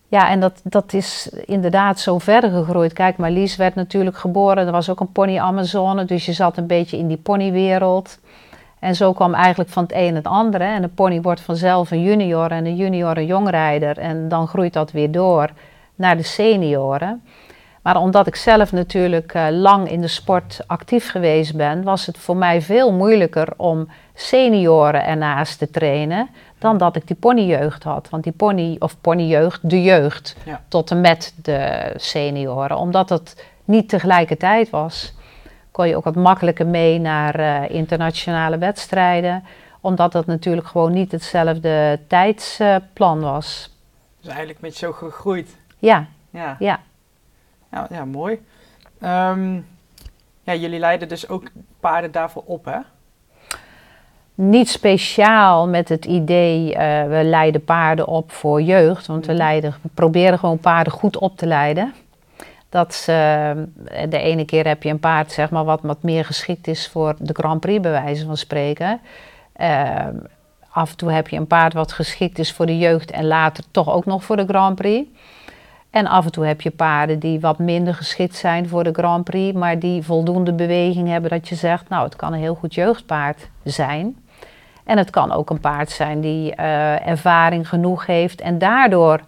Ja, en dat, dat is inderdaad zo verder gegroeid. Kijk, Marlies werd natuurlijk geboren. Er was ook een pony Amazone, dus je zat een beetje in die ponywereld. En zo kwam eigenlijk van het een het andere. En de pony wordt vanzelf een junior en een junior een jongrijder. En dan groeit dat weer door naar de senioren. Maar omdat ik zelf natuurlijk uh, lang in de sport actief geweest ben, was het voor mij veel moeilijker om senioren ernaast te trainen dan dat ik die ponyjeugd had. Want die pony, of ponyjeugd, de jeugd, ja. tot en met de senioren. Omdat het niet tegelijkertijd was kon je ook wat makkelijker mee naar uh, internationale wedstrijden. Omdat dat natuurlijk gewoon niet hetzelfde tijdsplan uh, was. Dus eigenlijk met zo gegroeid. Ja. Ja. Ja, ja, ja mooi. Um, ja, jullie leiden dus ook paarden daarvoor op, hè? Niet speciaal met het idee, uh, we leiden paarden op voor jeugd. Want we, leiden, we proberen gewoon paarden goed op te leiden. Dat ze, eh, de ene keer heb je een paard zeg maar, wat, wat meer geschikt is voor de Grand Prix, bij wijze van spreken. Uh, af en toe heb je een paard wat geschikt is voor de jeugd en later toch ook nog voor de Grand Prix. En af en toe heb je paarden die wat minder geschikt zijn voor de Grand Prix, maar die voldoende beweging hebben dat je zegt, nou, het kan een heel goed jeugdpaard zijn. En het kan ook een paard zijn die uh, ervaring genoeg heeft en daardoor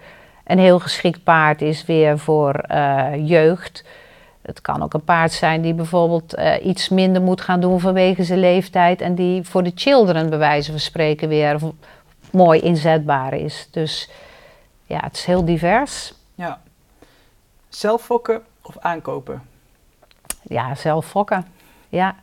een heel geschikt paard is weer voor uh, jeugd. Het kan ook een paard zijn die bijvoorbeeld uh, iets minder moet gaan doen vanwege zijn leeftijd en die voor de children bij wijze van spreken weer mooi inzetbaar is. Dus ja, het is heel divers. Ja. Zelf fokken of aankopen? Ja, zelf fokken. Ja.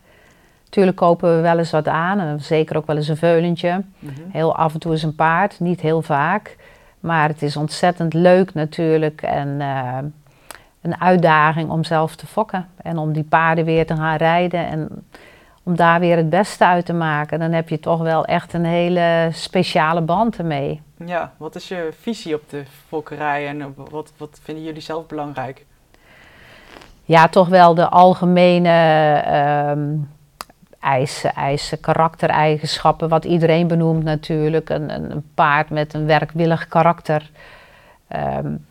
Tuurlijk kopen we wel eens wat aan, en zeker ook wel eens een veulentje. Mhm. Heel af en toe is een paard, niet heel vaak. Maar het is ontzettend leuk natuurlijk en uh, een uitdaging om zelf te fokken. En om die paarden weer te gaan rijden en om daar weer het beste uit te maken. Dan heb je toch wel echt een hele speciale band ermee. Ja, wat is je visie op de fokkerij en wat, wat vinden jullie zelf belangrijk? Ja, toch wel de algemene uh, eisen, eisen, karaktereigenschappen, wat iedereen benoemt natuurlijk. Een, een, een paard met een werkwillig karakter. Um,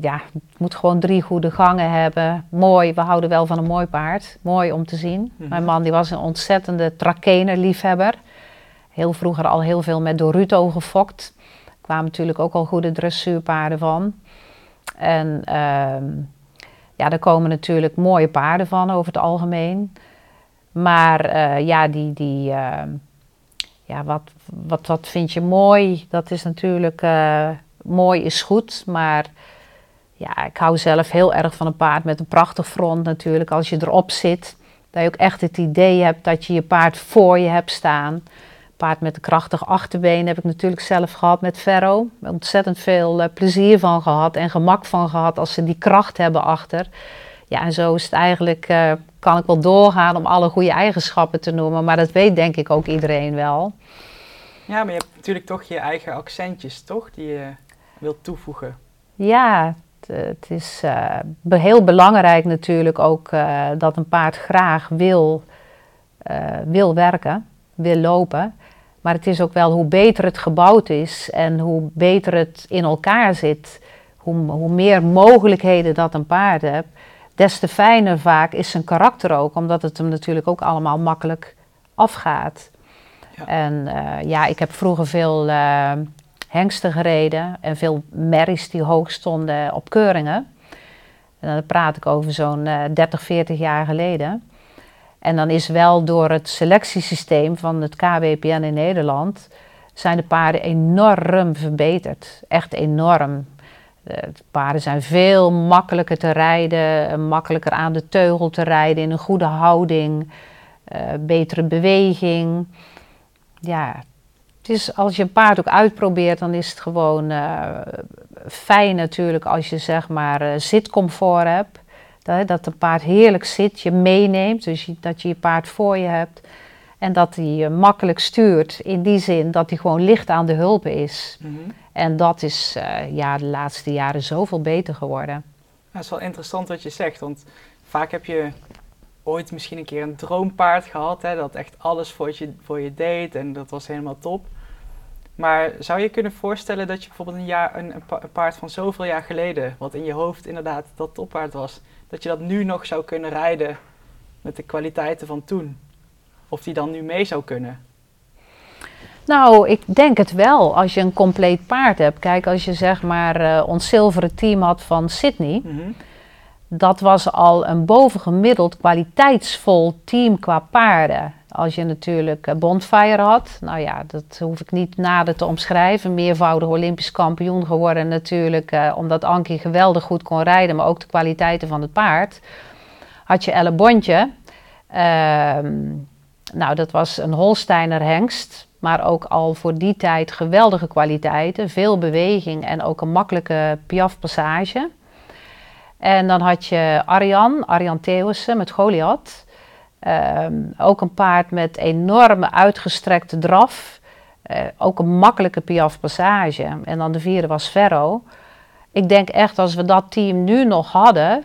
ja, het moet gewoon drie goede gangen hebben. Mooi, we houden wel van een mooi paard. Mooi om te zien. Mhm. Mijn man die was een ontzettende liefhebber. Heel vroeger al heel veel met Doruto gefokt. Er kwamen natuurlijk ook al goede dressuurpaarden van. En uh, ja, daar komen natuurlijk mooie paarden van over het algemeen. Maar uh, ja, die, die uh, ja, wat, wat, wat vind je mooi? Dat is natuurlijk, uh, mooi is goed, maar ja, ik hou zelf heel erg van een paard met een prachtig front natuurlijk. Als je erop zit, dat je ook echt het idee hebt dat je je paard voor je hebt staan. Paard met een krachtig achterbeen heb ik natuurlijk zelf gehad met Ferro. Ontzettend veel plezier van gehad en gemak van gehad als ze die kracht hebben achter. Ja, en zo is het eigenlijk kan ik wel doorgaan om alle goede eigenschappen te noemen, maar dat weet denk ik ook iedereen wel. Ja, maar je hebt natuurlijk toch je eigen accentjes, toch? Die je wilt toevoegen. Ja, het is uh, heel belangrijk natuurlijk ook uh, dat een paard graag wil, uh, wil werken, wil lopen. Maar het is ook wel hoe beter het gebouwd is en hoe beter het in elkaar zit, hoe, hoe meer mogelijkheden dat een paard hebt, des te fijner vaak is zijn karakter ook, omdat het hem natuurlijk ook allemaal makkelijk afgaat. Ja. En uh, ja, ik heb vroeger veel uh, hengsten gereden en veel merries die hoog stonden op keuringen. En dan praat ik over zo'n uh, 30, 40 jaar geleden. En dan is wel door het selectiesysteem van het KWPN in Nederland zijn de paarden enorm verbeterd. Echt enorm. De paarden zijn veel makkelijker te rijden, makkelijker aan de teugel te rijden in een goede houding, uh, betere beweging. Ja, het is, als je een paard ook uitprobeert, dan is het gewoon fijn natuurlijk als je zeg maar zitcomfort hebt. Dat, dat een paard heerlijk zit, je meeneemt, dus je, dat je je paard voor je hebt. En dat hij makkelijk stuurt in die zin dat hij gewoon licht aan de hulp is. Mm -hmm. En dat is uh, ja, de laatste jaren zoveel beter geworden. Dat is wel interessant wat je zegt, want vaak heb je ooit misschien een keer een droompaard gehad, hè, dat echt alles voor je, voor je deed en dat was helemaal top. Maar zou je kunnen voorstellen dat je bijvoorbeeld een, jaar, een, een paard van zoveel jaar geleden, wat in je hoofd inderdaad dat toppaard was, dat je dat nu nog zou kunnen rijden met de kwaliteiten van toen? Of die dan nu mee zou kunnen? Nou, ik denk het wel. Als je een compleet paard hebt. Kijk, als je zeg maar uh, ons zilveren team had van Sydney. Mm -hmm. Dat was al een bovengemiddeld kwaliteitsvol team qua paarden. Als je natuurlijk uh, Bonfire had. Nou ja, dat hoef ik niet nader te omschrijven. Meervoudig Olympisch kampioen geworden natuurlijk. Uh, omdat Ankie geweldig goed kon rijden. Maar ook de kwaliteiten van het paard. Had je Elle Bontje. Nou, dat was een Holsteiner hengst maar ook al voor die tijd geweldige kwaliteiten, veel beweging en ook een makkelijke piafpassage. En dan had je Arjan, Arjan met Goliath. Um, ook een paard met enorme uitgestrekte draf. Uh, ook een makkelijke piafpassage. En dan de vierde was Ferro. Ik denk echt als we dat team nu nog hadden,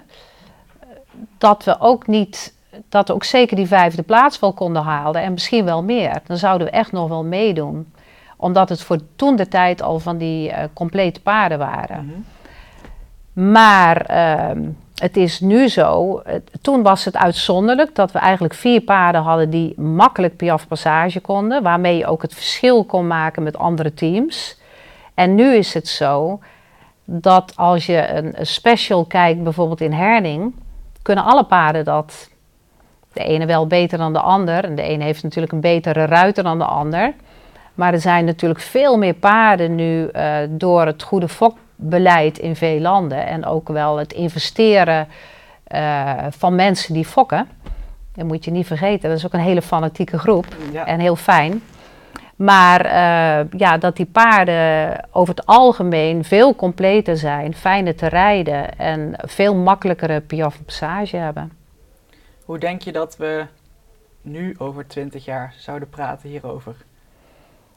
dat we ook niet dat we ook zeker die vijfde plaats wel konden halen en misschien wel meer. Dan zouden we echt nog wel meedoen. Omdat het voor toen de tijd al van die uh, complete paarden waren. Mhm. Maar ehm, het is nu zo, toen was het uitzonderlijk dat we eigenlijk vier paarden hadden die makkelijk Piaf Passage konden, waarmee je ook het verschil kon maken met andere teams. En nu is het zo dat als je een, special kijkt, bijvoorbeeld in Herning, kunnen alle paarden dat. De ene wel beter dan de ander. En de ene heeft natuurlijk een betere ruiter dan de ander. Maar er zijn natuurlijk veel meer paarden nu uh, door het goede fokbeleid in veel landen. En ook wel het investeren uh, van mensen die fokken. Dat moet je niet vergeten. Dat is ook een hele fanatieke groep. Ja. En heel fijn. Maar uh, ja, dat die paarden over het algemeen veel completer zijn, fijner te rijden en veel makkelijkere piaf passage hebben. Hoe denk je dat we nu over twintig jaar zouden praten hierover?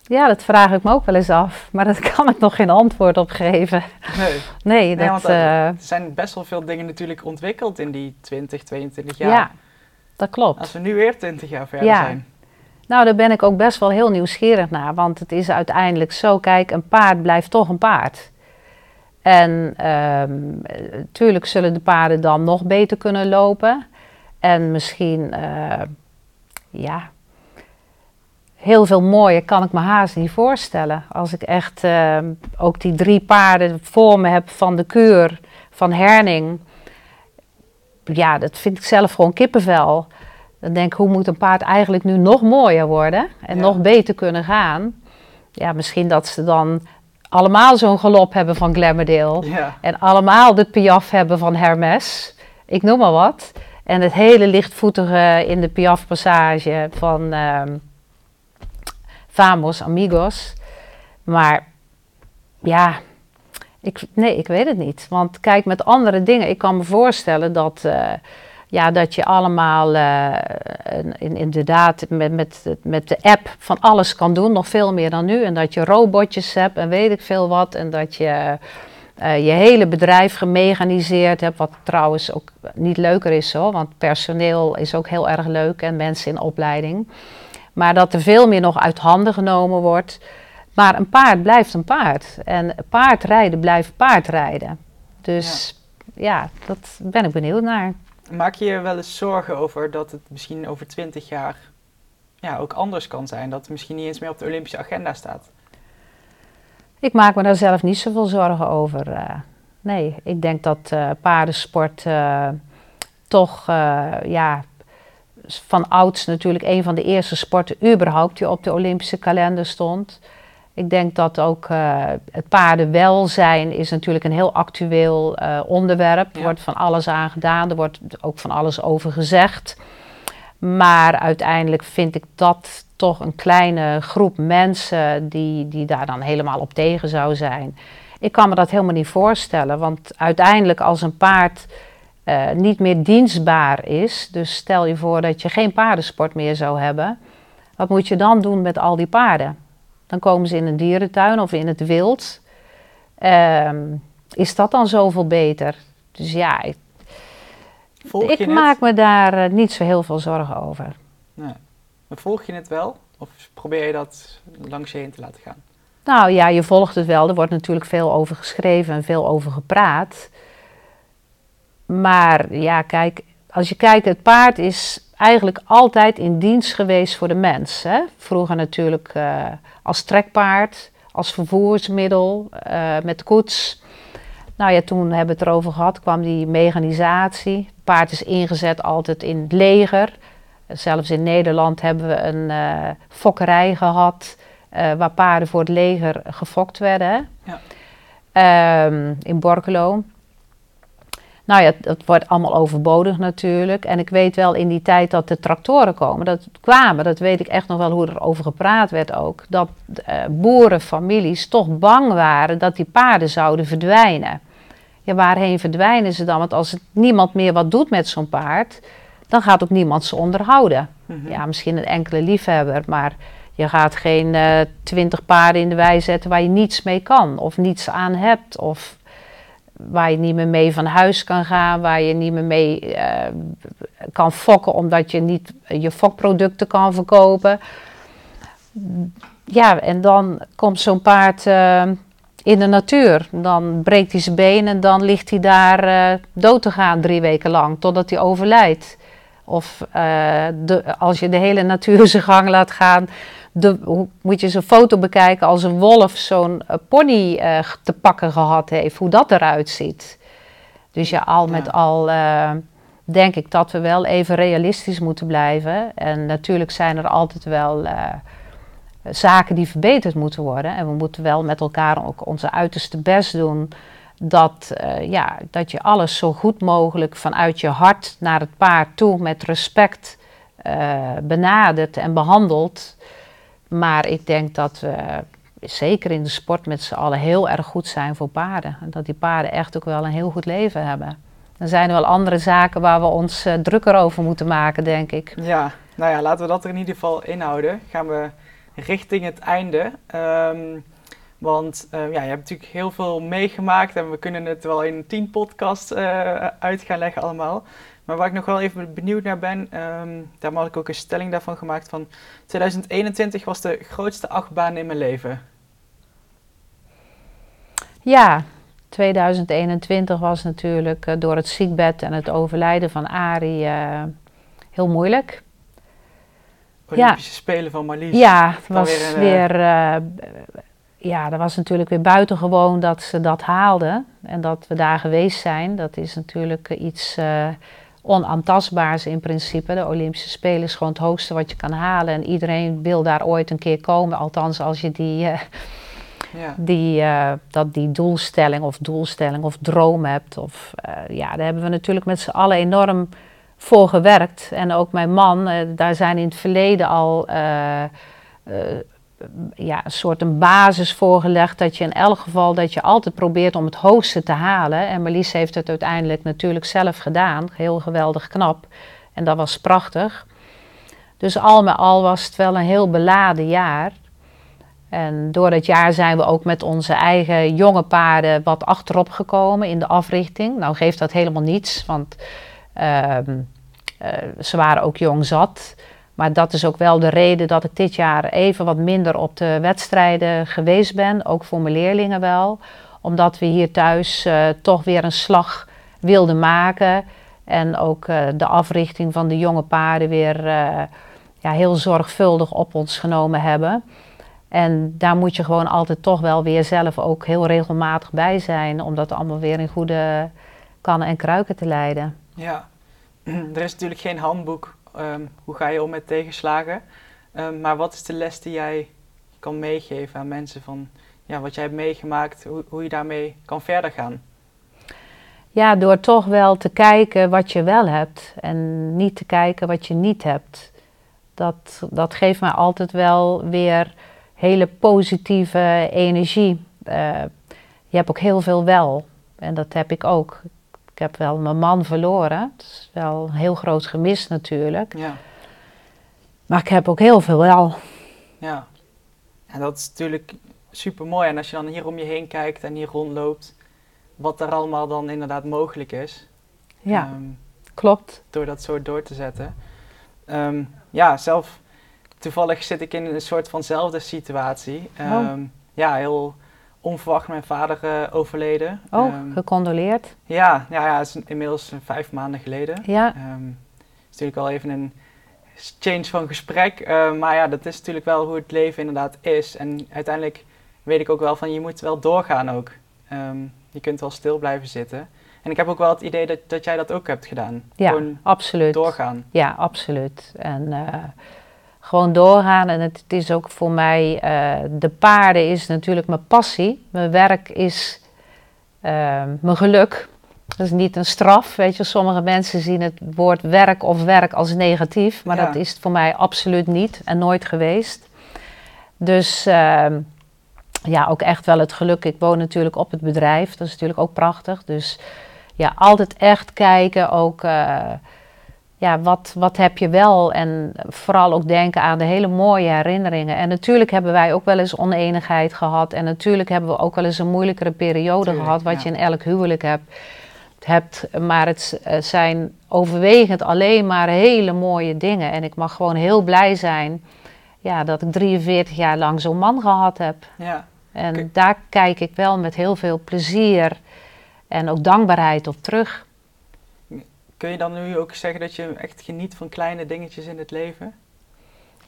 Ja, dat vraag ik me ook wel eens af, maar daar kan ik nog geen antwoord op geven. Nee, nee, dat, uh, er zijn best wel veel dingen natuurlijk ontwikkeld in die 20, 22 jaar. Ja, dat klopt. Als we nu weer 20 jaar verder ja. zijn. Nou, daar ben ik ook best wel heel nieuwsgierig naar. Want het is uiteindelijk zo, kijk, een paard blijft toch een paard. En natuurlijk ehm, zullen de paarden dan nog beter kunnen lopen. En misschien, uh, ja, heel veel mooier kan ik me haast niet voorstellen. Als ik echt uh, ook die drie paarden voor me heb van de keur, van Herning. Ja, dat vind ik zelf gewoon kippenvel. Dan denk ik, hoe moet een paard eigenlijk nu nog mooier worden en nog beter kunnen gaan? Ja, misschien dat ze dan allemaal zo'n galop hebben van Glamourdale. En allemaal de piaf hebben van Hermes. Ik noem maar wat. En het hele lichtvoetige in de piaf passage van uh, Famos Amigos. Maar ja, ik, nee, ik weet het niet. Want kijk, met andere dingen, ik kan me voorstellen dat... Uh, ja, dat je allemaal uh, in, inderdaad met, met, met de app van alles kan doen, nog veel meer dan nu. En dat je robotjes hebt en weet ik veel wat. En dat je uh, je hele bedrijf gemechaniseerd hebt, wat trouwens ook niet leuker is zo, want personeel is ook heel erg leuk en mensen in opleiding. Maar dat er veel meer nog uit handen genomen wordt. Maar een paard blijft een paard. En paardrijden blijft paardrijden. Dus ja, ja dat ben ik benieuwd naar. Maak je je wel eens zorgen over dat het misschien over twintig jaar ja, ook anders kan zijn? Dat het misschien niet eens meer op de Olympische agenda staat? Ik maak me daar zelf niet zoveel zorgen over. Uh, nee, ik denk dat uh, paardensport uh, toch ja, van ouds natuurlijk een van de eerste sporten überhaupt die op de Olympische kalender stond. Ik denk dat ook het paardenwelzijn is natuurlijk een heel actueel onderwerp. Er wordt van alles aan gedaan, er wordt ook van alles over gezegd. Maar uiteindelijk vind ik dat toch een kleine groep mensen die, die daar dan helemaal op tegen zou zijn. Ik kan me dat helemaal niet voorstellen, want uiteindelijk als een paard uh, niet meer dienstbaar is, dus stel je voor dat je geen paardensport meer zou hebben, wat moet je dan doen met al die paarden? Dan komen ze in een dierentuin of in het wild. Ehm, is dat dan zoveel beter? Dus ja, ik, ik maak me daar eh, niet zo heel veel zorgen over. Nee. Maar volg je het wel? Of probeer je dat langs je heen te laten gaan? Nou ja, je volgt het wel. Er wordt natuurlijk veel over geschreven en veel over gepraat. Maar ja, kijk, als je kijkt, het paard is eigenlijk altijd in dienst geweest voor de mens. Hè? Vroeger natuurlijk uh, als trekpaard, als vervoersmiddel, uh, met koets. Nou ja, toen hebben we het erover gehad, kwam die mechanisatie. Het paard is ingezet altijd in het leger. Zelfs in Nederland hebben we een uh, fokkerij gehad, waar paarden voor het leger gefokt werden. Ja. Um, in Borkelo. Nou ja, dat wordt allemaal overbodig natuurlijk. En ik weet wel in die tijd dat de tractoren komen, dat kwamen, dat weet ik echt nog wel hoe er over gepraat werd ook. Dat uh, boerenfamilies toch bang waren dat die paarden zouden verdwijnen. Ja, waarheen verdwijnen ze dan? Want als het niemand meer wat doet met zo'n paard, dan gaat ook niemand ze onderhouden. Mhm. Ja, misschien een enkele liefhebber, maar je gaat geen uh, twintig paarden in de wei zetten waar je niets mee kan of niets aan hebt. Of waar je niet meer mee van huis kan gaan, waar je niet meer mee uh, kan fokken omdat je niet je fokproducten kan verkopen. Ja, en dan komt zo'n paard uh, in de natuur. Dan breekt hij zijn benen en dan ligt hij daar eh, dood te gaan drie weken lang, totdat hij overlijdt. Of eh, de, als je de hele natuur zijn gang laat gaan, de, hoe, moet je eens een foto bekijken als een wolf zo'n eh, pony te pakken gehad heeft, hoe dat eruit ziet. Dus ja, al met al denk ik dat we wel even realistisch moeten blijven. En natuurlijk zijn er altijd wel zaken die verbeterd moeten worden. En we moeten wel met elkaar ook onze uiterste best doen. Dat, eh, ja, dat je alles zo goed mogelijk vanuit je hart naar het paard toe met respect eh, benadert en behandelt. Maar ik denk dat we zeker in de sport met z'n allen heel erg goed zijn voor paarden. En dat die paarden echt ook wel een heel goed leven hebben. Er zijn wel andere zaken waar we ons eh, drukker over moeten maken, denk ik. Ja, nou ja, laten we dat er in ieder geval inhouden. Gaan we richting het einde. Ehm, want eh, ja, je hebt natuurlijk heel veel meegemaakt en we kunnen het wel in tien podcasts eh, uit gaan leggen allemaal. Maar waar ik nog wel even benieuwd naar ben, ehm daar had ik ook een stelling daarvan gemaakt van 2021 was de grootste achtbaan in mijn leven. Ja, 2021 was natuurlijk eh, door het ziekbed en het overlijden van Arie eh, heel moeilijk. Olympische Spelen van Marlies. Ja, het was weer een, weer. eh, ja, dat was natuurlijk weer buitengewoon dat ze dat haalden. En dat we daar geweest zijn. Dat is natuurlijk eh, iets eh, onaantastbaars in principe. De Olympische Spelen is gewoon het hoogste wat je kan halen. En iedereen wil daar ooit een keer komen. Althans, als je die, eh, Ja. die, eh, dat die doelstelling of doelstelling of droom hebt. Of, eh, ja, daar hebben we natuurlijk met z'n allen enorm voor gewerkt. En ook mijn man, eh, daar zijn in het verleden al eh, eh, ja, een soort een basis voor gelegd. Dat je in elk geval dat je altijd probeert om het hoogste te halen. En Marlies heeft het uiteindelijk natuurlijk zelf gedaan. Heel geweldig knap. En dat was prachtig. Dus al met al was het wel een heel beladen jaar. En door dat jaar zijn we ook met onze eigen jonge paarden wat achterop gekomen in de africhting. Nou geeft dat helemaal niets, want ehm, eh, ze waren ook jong zat. Maar dat is ook wel de reden dat ik dit jaar even wat minder op de wedstrijden geweest ben. Ook voor mijn leerlingen wel. Omdat we hier thuis eh, toch weer een slag wilden maken. En ook eh, de africhting van de jonge paarden weer ja, heel zorgvuldig op ons genomen hebben. En daar moet je gewoon altijd toch wel weer zelf ook heel regelmatig bij zijn. Om dat allemaal weer in goede kannen en kruiken te leiden. Ja, er is natuurlijk geen handboek. ehm, hoe ga je om met tegenslagen? Ehm, maar wat is de les die jij kan meegeven aan mensen van ja, wat jij hebt meegemaakt, hoe, hoe je daarmee kan verder gaan? Ja, door toch wel te kijken wat je wel hebt en niet te kijken wat je niet hebt. Dat, dat geeft mij altijd wel weer hele positieve energie. Eh, je hebt ook heel veel wel en dat heb ik ook. Ik heb wel mijn man verloren. Dat is wel een heel groot gemis natuurlijk. Ja, Maar ik heb ook heel veel wel. ja. En dat is natuurlijk super mooi. En als je dan hier om je heen kijkt en hier rondloopt, wat er allemaal dan inderdaad mogelijk is. Ja, ehm, klopt. door dat zo door te zetten. Ehm, ja, zelf toevallig zit ik in een soort vanzelfde situatie. Oh. Ehm, Ja, heel onverwacht mijn vader eh, overleden. Oh, Ehm, gecondoleerd. ja, ja, ja, het is inmiddels eh, vijf maanden geleden. Ja, Ehm, het is natuurlijk al even een change van gesprek. eh, maar ja, dat is natuurlijk wel hoe het leven inderdaad is. En uiteindelijk weet ik ook wel van je moet wel doorgaan ook. Ehm, je kunt wel stil blijven zitten. En ik heb ook wel het idee dat, dat jij dat ook hebt gedaan. ja Gewoon absoluut. doorgaan. Ja, absoluut. En gewoon doorgaan. En het, het is ook voor mij, eh, de paarden is natuurlijk mijn passie. Mijn werk is eh, mijn geluk. Dat is niet een straf. Weet je, sommige mensen zien het woord werk of werk als negatief. Maar Ja. dat is het voor mij absoluut niet en nooit geweest. Dus ehm, ja, ook echt wel het geluk. Ik woon natuurlijk op het bedrijf. Dat is natuurlijk ook prachtig. Dus ja, altijd echt kijken ook... ja, wat, wat heb je wel? En vooral ook denken aan de hele mooie herinneringen. En natuurlijk hebben wij ook wel eens oneenigheid gehad. En natuurlijk hebben we ook wel eens een moeilijkere periode Tuurlijk, gehad, wat ja. je in elk huwelijk hebt. hebt. Maar het eh, zijn overwegend alleen maar hele mooie dingen. En ik mag gewoon heel blij zijn ja, dat ik 43 jaar lang zo'n man gehad heb. Ja, En daar kijk ik wel met heel veel plezier en ook dankbaarheid op terug. Kun je dan nu ook zeggen dat je echt geniet van kleine dingetjes in het leven?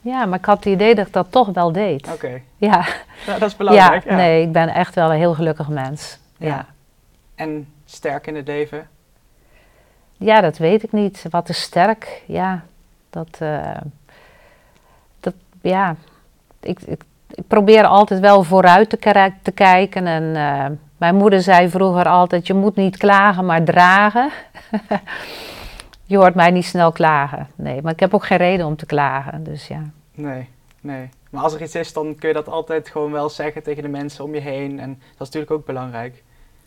Ja, maar ik had het idee dat ik dat toch wel deed. Oké, Ja, Nou, dat is belangrijk. ja, nee, ik ben echt wel een heel gelukkig mens. Ja. Ja. En sterk in het leven. Ja, dat weet ik niet. Wat is sterk? Ja, dat, eh, dat ja, ik, ik, ik probeer altijd wel vooruit te, te kijken. En eh, mijn moeder zei vroeger altijd: je moet niet klagen, maar dragen. je hoort mij niet snel klagen. Nee, maar ik heb ook geen reden om te klagen. Dus ja. Nee, nee. Maar als er iets is, dan kun je dat altijd gewoon wel zeggen tegen de mensen om je heen. En dat is natuurlijk ook belangrijk.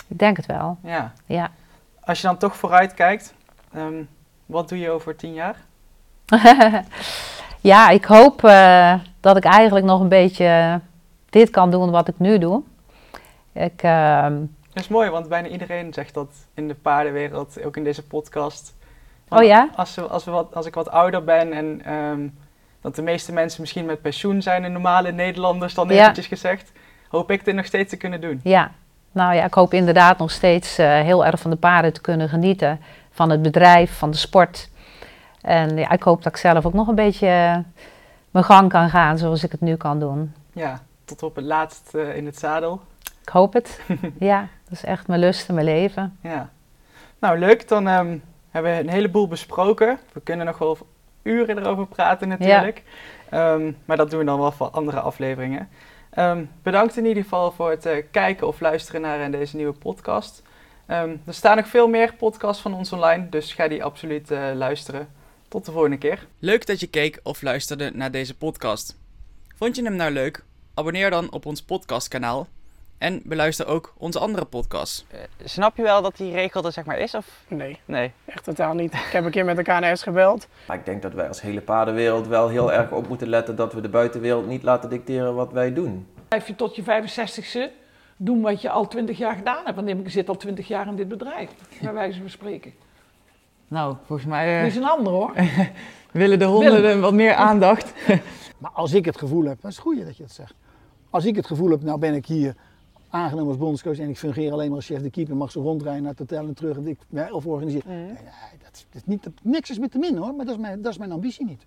Ik denk het wel. Ja. Ja. Als je dan toch vooruit kijkt, ehm, wat doe je over tien jaar? ja, ik hoop eh, dat ik eigenlijk nog een beetje dit kan doen wat ik nu doe. Ik, ehm, Dat is mooi, want bijna iedereen zegt dat in de paardenwereld, ook in deze podcast. Oh ja? Als, we, als, we wat, als ik wat ouder ben en ehm, dat de meeste mensen misschien met pensioen zijn, de normale Nederlanders dan Ja. eventjes gezegd, hoop ik dit nog steeds te kunnen doen. Ja, nou ja, ik hoop inderdaad nog steeds eh, heel erg van de paarden te kunnen genieten. Van het bedrijf, van de sport. En ja, ik hoop dat ik zelf ook nog een beetje eh, mijn gang kan gaan zoals ik het nu kan doen. Ja, tot op het laatst eh, in het zadel. Ik hoop het. ja, dat is echt mijn lust en mijn leven. Ja. Nou, leuk. Dan ehm, hebben we een heleboel besproken. We kunnen nog wel uren erover praten natuurlijk. Ehm, maar dat doen we dan wel voor andere afleveringen. Ehm, bedankt in ieder geval voor het eh, kijken of luisteren naar eh, deze nieuwe podcast. Ehm, er staan nog veel meer podcasts van ons online, dus ga die absoluut eh, luisteren. Tot de volgende keer. Leuk dat je keek of luisterde naar deze podcast. Vond je hem nou leuk? Abonneer dan op ons podcastkanaal en beluister ook onze andere podcasts. snap je wel dat die regel er zeg maar is? Of? Nee, Nee. echt totaal niet. Ik heb een keer met de KNS gebeld. Maar ik denk dat wij als hele paardenwereld wel heel erg op moeten letten dat we de buitenwereld niet laten dicteren wat wij doen. Blijf je tot je 65ste doen wat je al 20 jaar gedaan hebt. Want ik zit al 20 jaar in dit bedrijf, bij wijze van spreken. Nou, volgens mij Die is een ander hoor. willen de honden wat meer aandacht. Maar als ik het gevoel heb, dat is het goede dat je dat zegt. Als ik het gevoel heb, nou ben ik hier aangenomen als bondscoach en ik fungeer alleen maar als chef de keeper, mag ze rondrijden naar het hotel en terug en ik, of organiseer. Nee, dat, is- dat is niet, dat, niks is met te min hoor, maar dat is mijn, dat is mijn ambitie niet.